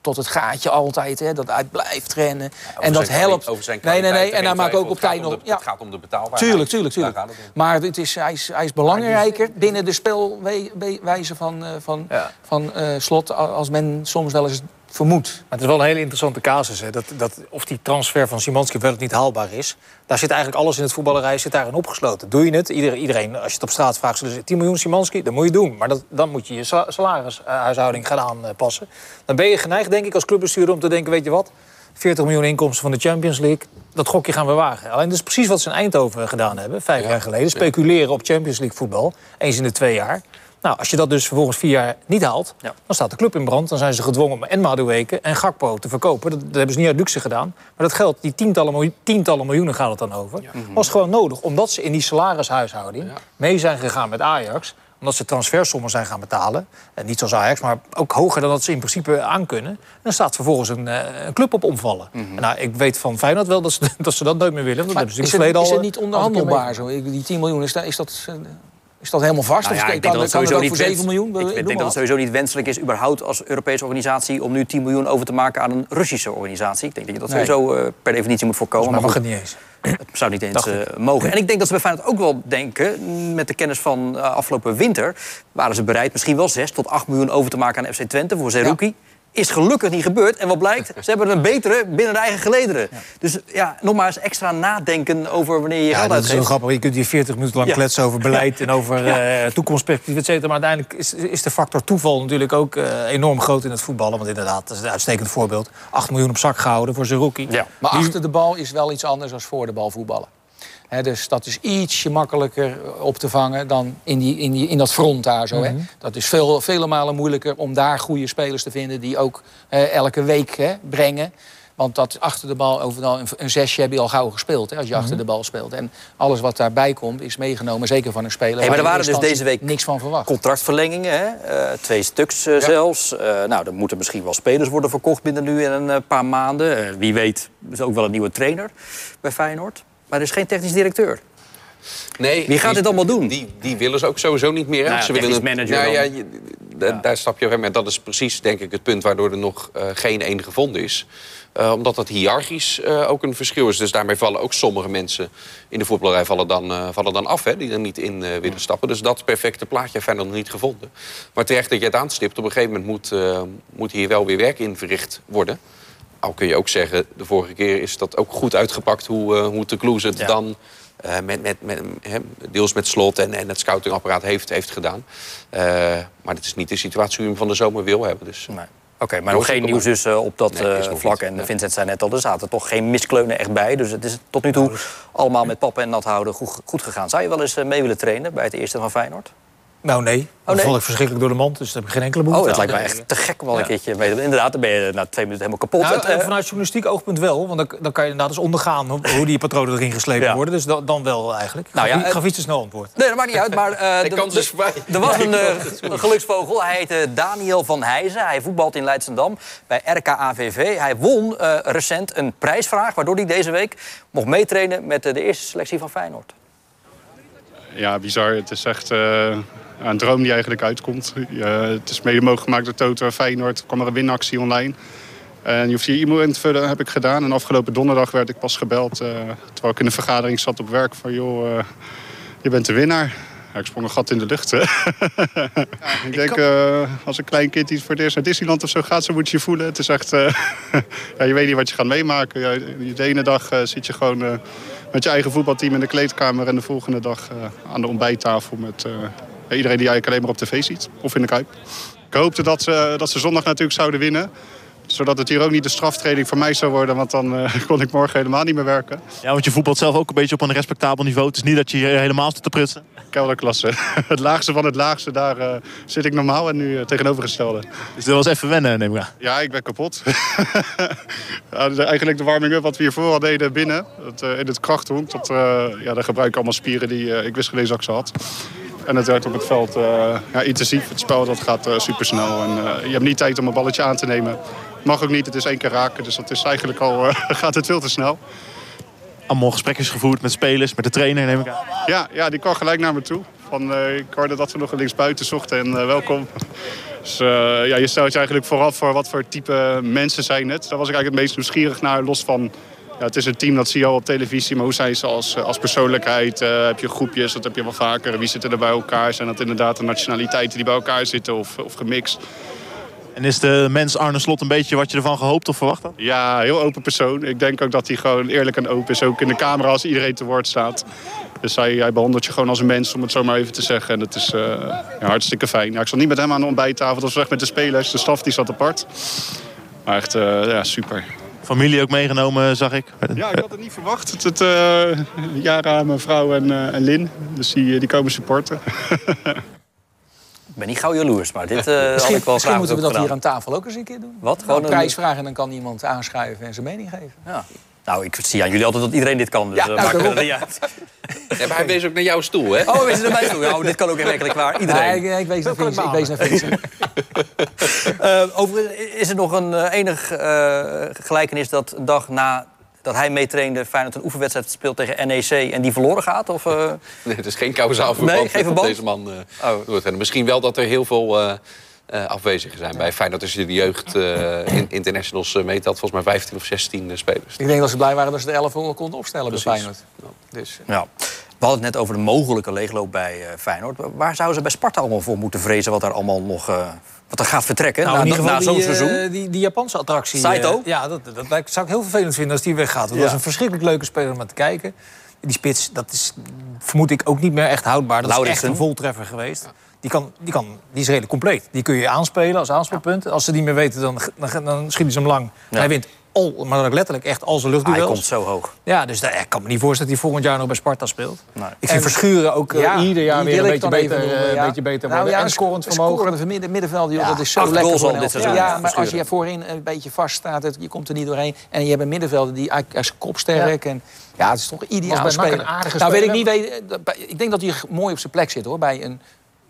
tot het gaatje altijd. Hè? Dat hij blijft rennen. en dat zijn helpt. kwali- over zijn nee, nee, nee. En hij maakt ook op tijd nog. de- Het gaat om de betaalbaarheid. Tuurlijk, tuurlijk, tuurlijk. Het. Maar het is, hij, is, hij is belangrijker binnen de speelwijze van, eh, van, Ja. van eh, slot... als men soms wel eens vermoedt. Maar het is wel een hele interessante casus. Hè? Dat, dat, of die transfer van Simanski wel of niet haalbaar is. Daar zit eigenlijk alles in het voetballerij zit daarin opgesloten. Doe je het? Iedereen, als je het op straat vraagt, zullen ze 10 miljoen Simanski, dat moet je doen. Maar dat, dan moet je je sa- salarishuishouding gaan aanpassen. Dan ben je geneigd, denk ik, als clubbestuurder om te denken, weet je wat... 40 miljoen inkomsten van de Champions League, dat gokje gaan we wagen. Alleen dat is precies wat ze in Eindhoven gedaan hebben, vijf jaar geleden. Speculeren op Champions League voetbal, eens in de twee jaar. Nou, als je dat dus vervolgens vier jaar niet haalt, Ja. dan staat de club in brand. Dan zijn ze gedwongen om en Madueke en Gakpo te verkopen. Dat, dat hebben ze niet uit luxe gedaan. Maar dat geld, die tientallen, miljoen, tientallen miljoenen gaat het dan over... was gewoon nodig, omdat ze in die salarishuishouding... mee zijn gegaan met Ajax omdat ze transfersommen zijn gaan betalen. En niet zoals Ajax, maar ook hoger dan dat ze in principe aan kunnen. En dan staat vervolgens een, eh, een club op omvallen. En nou, ik weet van Feyenoord wel dat ze dat, ze dat nooit meer willen. want Dat Maar hebben ze is, het is al, het niet keer onderhandelbaar zo? Die 10 miljoen, is dat... Is dat eh, Is dat helemaal vast? Nou ja, of ik denk dat het sowieso niet voor 7 wens- miljoen? Ik Doe denk dat het sowieso niet wenselijk is, überhaupt als Europese organisatie, om nu 10 miljoen over te maken aan een Russische organisatie. Ik denk dat je dat Nee. sowieso eh, per definitie moet voorkomen. Maar mag goed, het niet eens. het zou niet eens eh, mogen. En ik denk dat ze bij Feyenoord ook wel denken, met de kennis van eh, afgelopen winter, waren ze bereid misschien wel 6 tot 8 miljoen over te maken aan FC Twente voor Zerouki. Is gelukkig niet gebeurd. En wat blijkt? Ze hebben een betere binnen de eigen gelederen. Dus ja, nogmaals extra nadenken over wanneer je Ja, geld dat is zo uitgeeft. grappig. Je kunt hier 40 minuten lang Ja. kletsen over beleid en over eh toekomstperspectief, et cetera. Maar uiteindelijk is, is de factor toeval natuurlijk ook eh, enorm groot in het voetballen. Want inderdaad, dat is een uitstekend voorbeeld. 8 miljoen op zak gehouden voor Zerouki. Ja. Maar achter de bal is wel iets anders dan voor de bal voetballen. Hè, dus dat is ietsje makkelijker op te vangen dan in, die, in, die, in dat front daar zo. hè. Dat is veel, vele malen moeilijker om daar goede spelers te vinden... die ook eh, elke week hè, brengen. Want dat achter de bal, overal een, een zesje heb je al gauw gespeeld... Hè, als je achter de bal speelt. En alles wat daarbij komt is meegenomen, zeker van een speler... Hey, maar er waren dus deze week niks van verwacht. contractverlengingen, hè? Eh, twee stuks eh, zelfs. Eh, nou, er moeten misschien wel spelers worden verkocht binnen nu en een eh, paar maanden. Eh, wie weet is ook wel een nieuwe trainer bij Feyenoord. Maar er is geen technisch directeur. Nee, Wie gaat die- dit allemaal doen? Die, die willen ze ook sowieso niet meer. Nou ja, ze willen technisch manager Nou, ja, je- Daar stap je over. Maar dat is precies, denk ik, het punt waardoor er nog eh, geen één gevonden is. Eh, omdat dat hiërarchisch eh, ook een verschil is. Dus daarmee vallen ook sommige mensen in de voetballerij vallen dan, eh, vallen dan af. Hè, die er niet in eh, willen stappen. Dus dat perfecte plaatje heeft nog niet gevonden. Maar terecht dat je het aanstipt. Op een gegeven moment moet, eh, moet hier wel weer werk in verricht worden. Al kun je ook zeggen, de vorige keer is dat ook goed uitgepakt... hoe, eh hoe de Kloes het Ja. dan eh, met, met, met, deels met slot en, en het scoutingapparaat heeft, heeft gedaan. Eh, maar dat is niet de situatie die hem van de zomer wil hebben. Dus. Nee. Oké, maar Nog geen nieuws dus op dat Nee, vlak. En Nee. Vincent zei net al, er zaten toch geen miskleunen echt bij. Dus het is tot nu toe allemaal met pappen en nat houden goed, goed gegaan. Zou je wel eens mee willen trainen bij het eerste van Feyenoord? Nou nee, dan nee? val ik verschrikkelijk door de mand. Dus daar heb ik geen enkele Oh, behoefte dat lijkt me aan. echt te gek om wel een keertje mee te doen. Inderdaad, dan ben je na twee minuten helemaal kapot. Nou, Het, het- eh, vanuit journalistiek oogpunt wel, want dan, dan kan je inderdaad eens ondergaan hoe, die patronen erin geslepen Ja. worden. Dus dan, dan wel eigenlijk. Nou ja, ik gaf iets te snel antwoord. Nee, dat maakt niet uit. Maar eh, De kans is voorbij. Er was een, eh, geluksvogel. Hij heette Daniel van Heijzen. Hij voetbalt in Leidsendam bij RKAVV. Hij won eh, recent een prijsvraag... waardoor hij deze week mocht meetrainen met eh, de eerste selectie van Feyenoord. Ja, bizar. Het is echt eh, een droom die eigenlijk uitkomt. Het is mede mogelijk gemaakt door Toto en Feyenoord. Er kwam er een winactie online. En je hoeft je e-mail in te vullen, heb ik gedaan. En afgelopen donderdag werd ik pas gebeld, eh, terwijl ik in een vergadering zat op werk, van joh, eh, je bent de winnaar. Ja, ik sprong een gat in de lucht. hè. Ja, ik denk, eh, als een klein kind die voor het eerst naar Disneyland of zo gaat, zo moet je je voelen. Het is echt, ja, je weet niet wat je gaat meemaken. Ja, de ene dag zit je gewoon met je eigen voetbalteam in de kleedkamer... en de volgende dag aan de ontbijttafel met iedereen die eigenlijk alleen maar op tv ziet. Of in de Kuip. Ik hoopte dat ze, dat ze zondag natuurlijk zouden winnen zodat het hier ook niet de straftraining voor mij zou worden, want dan eh, kon ik morgen helemaal niet meer werken. Ja, want je voetbalt zelf ook een beetje op een respectabel niveau. Het is niet dat je hier helemaal zit te prutsen. Kelderklasse. Het laagste van het laagste, daar eh, zit ik normaal en nu eh, tegenovergestelde. Dus dat was even wennen, neem ik aan. Ja, ik ben kapot. ja, de- eigenlijk de warming-up wat we hiervoor al deden binnen, eh, in het krachthonk, dat, eh, ja, daar gebruik ik allemaal spieren die eh, ik wist gelezen dat ik ze had. En het werd op het veld eh, ja, intensief. Het spel dat gaat super supersnel. En eh, je hebt niet tijd om een balletje aan te nemen. Mag ook niet, het is één keer raken. Dus dat is eigenlijk al, eh, gaat het veel te snel. Allemaal gesprekjes gevoerd met spelers, met de trainer, neem ik aan. Ja, ja die kwam gelijk naar me toe. Van, eh, ik hoorde dat we nog linksbuiten zochten en eh, welkom. Dus eh, ja, je stelt je eigenlijk vooraf voor wat voor type mensen zijn het. Daar was ik eigenlijk het meest nieuwsgierig naar. Los van, ja, het is een team, dat zie je al op televisie. Maar hoe zijn ze als, als persoonlijkheid? Eh, heb je groepjes, dat heb je wel vaker. Wie zitten er bij elkaar? Zijn dat inderdaad de nationaliteiten die bij elkaar zitten of, of gemixt? En is de mens Arne Slot een beetje wat je ervan gehoopt of verwacht had? Ja, heel open persoon. Ik denk ook dat hij gewoon eerlijk en open is. Ook in de camera als iedereen te woord staat. Dus hij, hij behandelt je gewoon als een mens, om het zo maar even te zeggen. En dat is eh, ja, hartstikke fijn. Ja, ik zat niet met hem aan de ontbijttafel. Dat was echt met de spelers. De staf die zat apart. Maar echt eh, ja, super. Familie ook meegenomen, zag ik. Ja, ik had het niet verwacht. Het, het, eh, Jara, mijn vrouw en, eh, en Lin. Dus die, die komen supporten. Ik ben niet gauw jaloers, maar dit eh had Misschien, ik wel misschien moeten we dat gedaan. hier aan tafel ook eens een keer doen. Wat? Gewoon een- prijs vragen en dan kan iemand aanschuiven en zijn mening geven. Ja. Nou, ik zie aan jullie altijd dat iedereen dit kan. Dus Ja, eh, nou, maakt er niet uit. Ja, maar hij wees ook naar jouw stoel, hè? Oh, we zitten erbij toe. Nou, dit kan ook werkelijk waar. Iedereen. Nee, ik, ik wees naar Vincent. Ik wees naar Vincent. Eh, overigens is er nog een eh, enig eh, gelijkenis dat een dag na dat hij meetrainde, Feyenoord een oefenwedstrijd speelt tegen NEC en die verloren gaat? Of, uh... Nee, het is geen kausaal verband nee, geen verband? deze man uh, oh. Misschien wel dat er heel veel uh, afwezigen zijn bij Feyenoord. Als je de jeugd in, internationals meetelt, volgens mij 15 of 16 spelers. Ik denk dat ze blij waren dat ze de 11 konden opstellen Precies. bij Feyenoord. Dus, ja. We hadden het net over de mogelijke leegloop bij Feyenoord. Waar zouden ze bij Sparta allemaal voor moeten vrezen... wat daar allemaal nog wat er gaat vertrekken nou, na, na zo'n seizoen. Uh, die, die Japanse attractie. Saito? Uh, ja, dat, dat, dat, zou ik heel vervelend vinden als die weggaat. Dat ja. was een verschrikkelijk leuke speler om naar te kijken. Die spits, dat is vermoed ik ook niet meer echt houdbaar. Dat Lauritsen. is echt een voltreffer geweest. Ja. Die, kan, die, kan, die is redelijk compleet. Die kun je aanspelen als aanspeelpunt. Als ze niet meer weten, dan, dan, dan schieten ze hem lang. Hij wint al, maar ook letterlijk echt al zijn luchtduels. Hij komt zo hoog. Ja, dus daar, ik kan me niet voorstellen dat hij volgend jaar nog bij Sparta speelt. Nee. Ik vind Verschuren ook uh, ja, ieder jaar weer een beetje beter, noemen, ja. beetje beter nou, worden. Ja, en scorend vermogen. Scorende midden, middenveld, joh, dat is zo lekker voor dit seizoen. Ja, maar als je voorin een beetje vast staat, je komt er niet doorheen. En je hebt een middenvelder die als kopsterk. En, ja, het is toch ideaal spelen. Nou, weet ik niet. Ik denk dat hij mooi op zijn plek zit, hoor. Bij een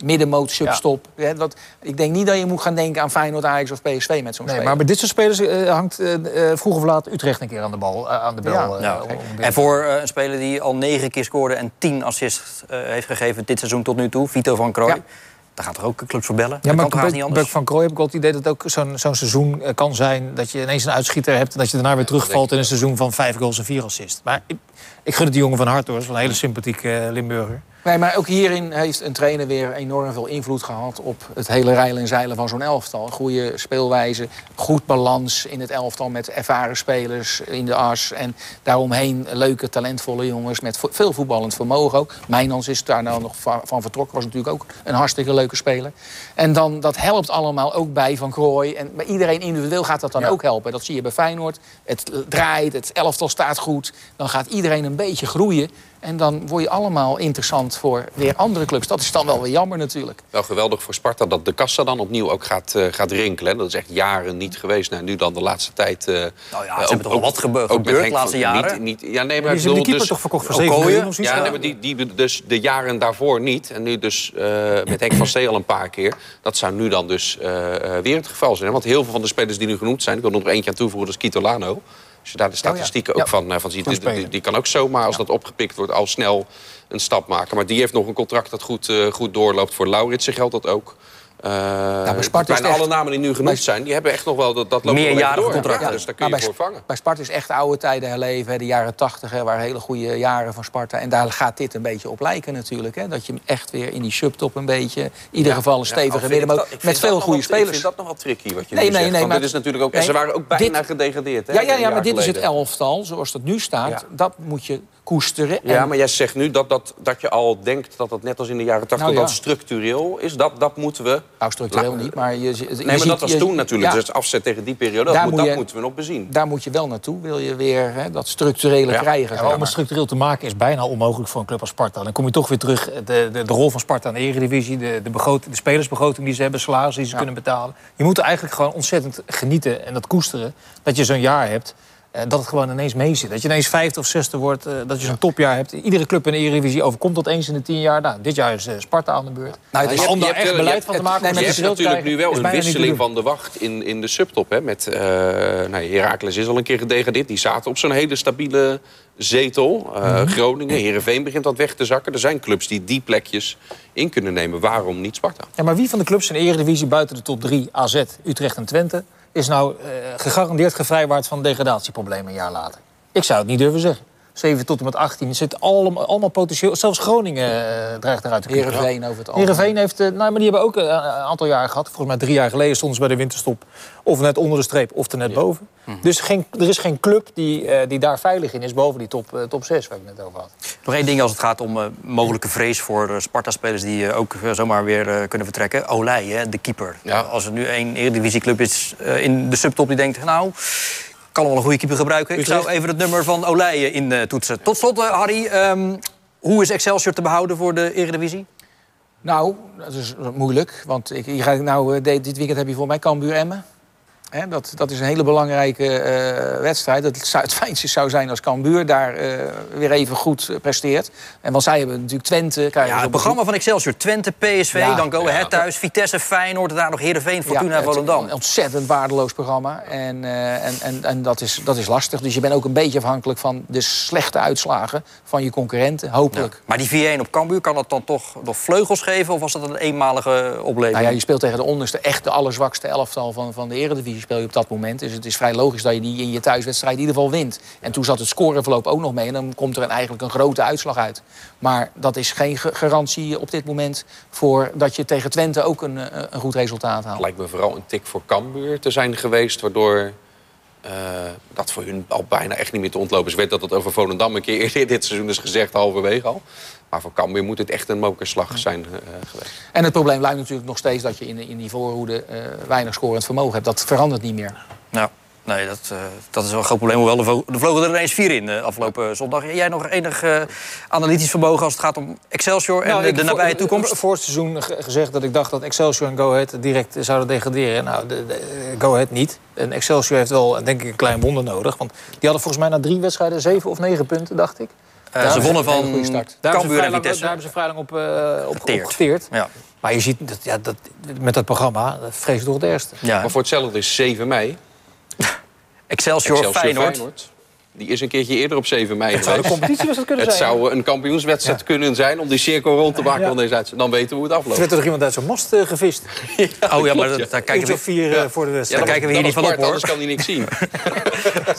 middenmoot, substop. Ja. dat, ik denk niet dat je moet gaan denken aan Feyenoord, Ajax of PSV met zo'n nee, speler. Maar bij dit soort spelers uh, hangt uh, vroeg of laat Utrecht een keer aan de bal, aan de bel. Ja. en voor een speler die al negen keer scoorde en tien assists heeft gegeven dit seizoen tot nu toe, Vito van Krooi. Daar gaat er ook clubs voor bellen. Ja, maar Buck, niet anders. van Krooi heb ik wel het idee dat het ook zo'n zo'n seizoen kan zijn... dat je ineens een uitschieter hebt en dat je daarna weer terugvalt... in een seizoen van vijf goals en vier assists. Maar ik, ik gun het die jongen van hart, hoor. Dat is wel een hele sympathieke Limburger. Nee, maar ook hierin heeft een trainer weer enorm veel invloed gehad op het hele rijlen en zeilen van zo'n elftal. Goede speelwijze, goed balans in het elftal met ervaren spelers in de as. En daaromheen leuke, talentvolle jongens met veel voetballend vermogen ook. Mijnans is daar nou nog van vertrokken, was natuurlijk ook een hartstikke leuke speler. En dan, dat helpt allemaal ook bij Van Krooi. En bij iedereen individueel gaat dat dan ook helpen. Dat zie je bij Feyenoord. Het draait, het elftal staat goed. Dan gaat iedereen een beetje groeien. En dan word je allemaal interessant voor weer andere clubs. Dat is dan wel weer jammer natuurlijk. Wel geweldig voor Sparta dat de kassa dan opnieuw ook gaat, uh, gaat rinkelen. Dat is echt jaren niet geweest. Nou, nu dan de laatste tijd... Uh, nou ja, ze uh, hebben toch wat gebeurd, ook gebeurd de laatste jaren? Niet, niet, ja, nee, maar, die bedoel, de keeper dus, toch verkocht voor 7 miljoen Ja, nee, maar die, die dus de jaren daarvoor niet. En nu dus met Henk van Stee al een paar keer. Dat zou nu dan dus weer het geval zijn. Want heel veel van de spelers die nu genoemd zijn... ik wil er nog eentje aan toevoegen, dat is Kitolano... Als je daar de oh statistieken ook van, eh, van ziet, die, die, kan ook zomaar, als dat opgepikt wordt, al snel een stap maken. Maar die heeft nog een contract dat goed, uh, goed doorloopt. Voor Lauritsen geldt dat ook. Uh, ja, bij Sparta bijna alle namen die nu genoemd zijn, die hebben echt nog wel dat, dat loopt Meerjarige contracten. Ja, dus daar kun je voor vangen. Bij Sparta is echt oude tijden herleven. De jaren tachtig waren hele goede jaren van Sparta. En daar gaat dit een beetje op lijken natuurlijk. Hè? Dat je echt weer in die subtop een beetje... in ieder geval een stevige middenmoot met veel goede spelers. Ik vind dat nog wel tricky wat je nee, nu nee, zegt. Nee, maar, dit is natuurlijk ook, nee, ze waren ook bijna gedegradeerd. Hè, ja, ja, ja maar dit is het elftal zoals dat nu staat. Dat moet je koesteren. Ja, maar jij zegt nu dat, dat, dat je al denkt dat dat net als in de jaren 80 nou, dat structureel is. Dat, dat moeten we. Nou, structureel niet, maar je, je Nee, maar dat was toen natuurlijk. Dus afzet tegen die periode. Dat, moet, dat moeten we nog bezien. Daar moet je wel naartoe. Wil je weer hè, dat structurele krijgen. Ja, om het structureel te maken is bijna onmogelijk voor een club als Sparta. Dan kom je toch weer terug. De, de, de rol van Sparta in de Eredivisie. De, de, begroting, de spelersbegroting die ze hebben. Salarissen die ze kunnen betalen. Je moet eigenlijk gewoon ontzettend genieten en dat koesteren. Dat je zo'n jaar hebt. Uh, dat het gewoon ineens mee zit. Dat je ineens vijfde of zesde wordt, uh, dat je zo'n topjaar hebt. Iedere club in de Eredivisie overkomt dat eens in de tien jaar. Nou, dit jaar is uh, Sparta aan de beurt. Nou, dus om daar echt beleid van te maken... Je hebt natuurlijk nu wel een wisseling van de wacht in, in de subtop. Hè, met, nou, Heracles is al een keer gedegradeerd. Die zaten op zo'n hele stabiele zetel. Mm -hmm. Groningen, Heerenveen begint dat weg te zakken. Er zijn clubs die die plekjes in kunnen nemen. Waarom niet Sparta? Ja, maar wie van de clubs in de Eredivisie buiten de top 3, AZ, Utrecht en Twente is nou uh, gegarandeerd gevrijwaard van degradatieproblemen een jaar later. Ik zou het niet durven zeggen. 7 tot en met 18 zit allemaal, allemaal potentieel. Zelfs Groningen uh, dreigt eruit te komen. Heerenveen over het algemeen. Heerenveen heeft, uh, nou, maar die hebben ook een aantal jaren gehad. Volgens mij drie jaar geleden stonden ze bij de winterstop. Of net onder de streep, of er net boven. Mhm. Dus geen, er is geen club die, uh, die daar veilig in is boven die top, top 6 waar ik net over had. Nog één ding als het gaat om mogelijke vrees voor Sparta-spelers... die ook zomaar weer kunnen vertrekken. Olij, hè, de keeper. Ja. Als er nu één Eredivisieclub is in de subtop die denkt... nou kan wel een goede keeper gebruiken. Ik zou even het nummer van Olijen in uh, toetsen. Tot slot, uh, Harry. Um, hoe is Excelsior te behouden voor de Eredivisie? Nou, dat is moeilijk. Want ik, je gaat nou, dit weekend heb je voor mij Cambuur Emmen. Dat, dat is een hele belangrijke uh, wedstrijd. Dat het, het fijnste zou zijn als Cambuur daar uh, weer even goed uh, presteert. En want zij hebben natuurlijk Twente... Ja, het programma van Excelsior. Twente, PSV, ja, dan Go Ahead ja, thuis. Vitesse, Feyenoord, daar nog Heerenveen, Fortuna ja, Volendam. Een ontzettend waardeloos programma. En, en, en, en dat, is, dat is lastig. Dus je bent ook een beetje afhankelijk van de slechte uitslagen van je concurrenten. Hopelijk. Maar die 4-1 op Cambuur, kan dat dan toch nog vleugels geven? Of was dat een eenmalige opleving? Nou ja, je speelt tegen de onderste, echt de allerzwakste elftal van, van de Eredivisie speel je op dat moment. Dus het is vrij logisch dat je die in je thuiswedstrijd in ieder geval wint. En toen zat het scoreverloop ook nog mee. En dan komt er eigenlijk een grote uitslag uit. Maar dat is geen garantie op dit moment voor dat je tegen Twente ook een, eh, een goed resultaat haalt. Lijkt me vooral een tik voor Cambuur te zijn geweest, waardoor uh, dat voor hun al bijna echt niet meer te ontlopen is. Ik weet dat het over Volendam een keer eerder dit seizoen is gezegd, halverwege al. Maar voor Cambuur moet het echt een mokerslag zijn uh, geweest. En het probleem blijft natuurlijk nog steeds dat je in, in die voorhoede uh, weinig scorend vermogen hebt. Dat verandert niet meer. Nou, nee, dat, uh, dat is wel een groot probleem. Hoewel, er vlogen er ineens vier in de afgelopen zondag. Jij nog enig analytisch vermogen als het gaat om Excelsior en nou, de, de nabije toekomst? Voor het seizoen gezegd dat ik dacht dat Excelsior en Go Ahead direct zouden degraderen. Nou, de, de, Go Ahead niet. En Excelsior heeft wel, denk ik, een klein wonder nodig. Want die hadden volgens mij na drie wedstrijden zeven of negen punten, dacht ik. Uh, ze wonnen van Cambuur en Vitesse. Daar hebben ze vrij lang op, uh, op, geteerd. Ja. Maar je ziet, dat, ja, dat, met dat programma, dat vrees ik toch het eerste. Ja. Maar voor hetzelfde is 7 mei. Excelsior, Excelsior Feyenoord. Feyenoord. Die is een keertje eerder op 7 mei Het zou de competitie was het kunnen het zijn. Het zou een kampioenswedstrijd kunnen zijn om die cirkel rond te maken van deze uitzending. Dan weten we hoe het afloopt. Er werd toch iemand uit zijn mast uh, gevist? ja, oh ja, maar dat, daar kijken we vier uh, voor de wedstrijd. daar kijken we hier niet van op, hoor. Anders kan hij niks zien.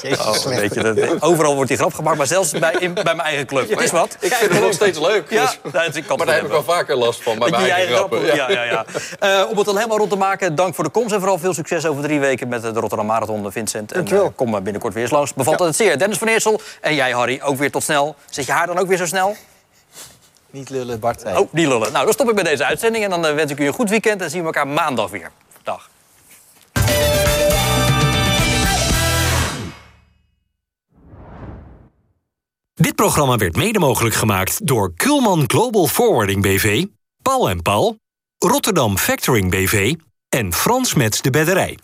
Jezus, oh, weet je, dat, overal wordt die grap gemaakt, maar zelfs bij, in, bij mijn eigen club. Ja, is wat. Ik vind het nog steeds leuk. Ja, dus, maar daar heb ik wel vaker last van bij mijn eigen grappen. Ja, ja, ja. Uh, om het dan helemaal rond te maken, dank voor de komst en vooral veel succes over drie weken met de Rotterdam Marathon, Vincent. En kom binnenkort weer eens langs. Bevalt het zeer. Dennis van Eersel en jij, Harry, ook weer tot snel. Zit je haar dan ook weer zo snel? Niet lullen, Bart. Oh, niet lullen. Nou, dan stop ik bij deze uitzending. En dan uh, wens ik u een goed weekend. En zien we elkaar maandag weer. Dag. Dit programma werd mede mogelijk gemaakt door Kulman Global Forwarding BV, Paul en Paul, Rotterdam Factoring BV en Frans Mets de Bedderij.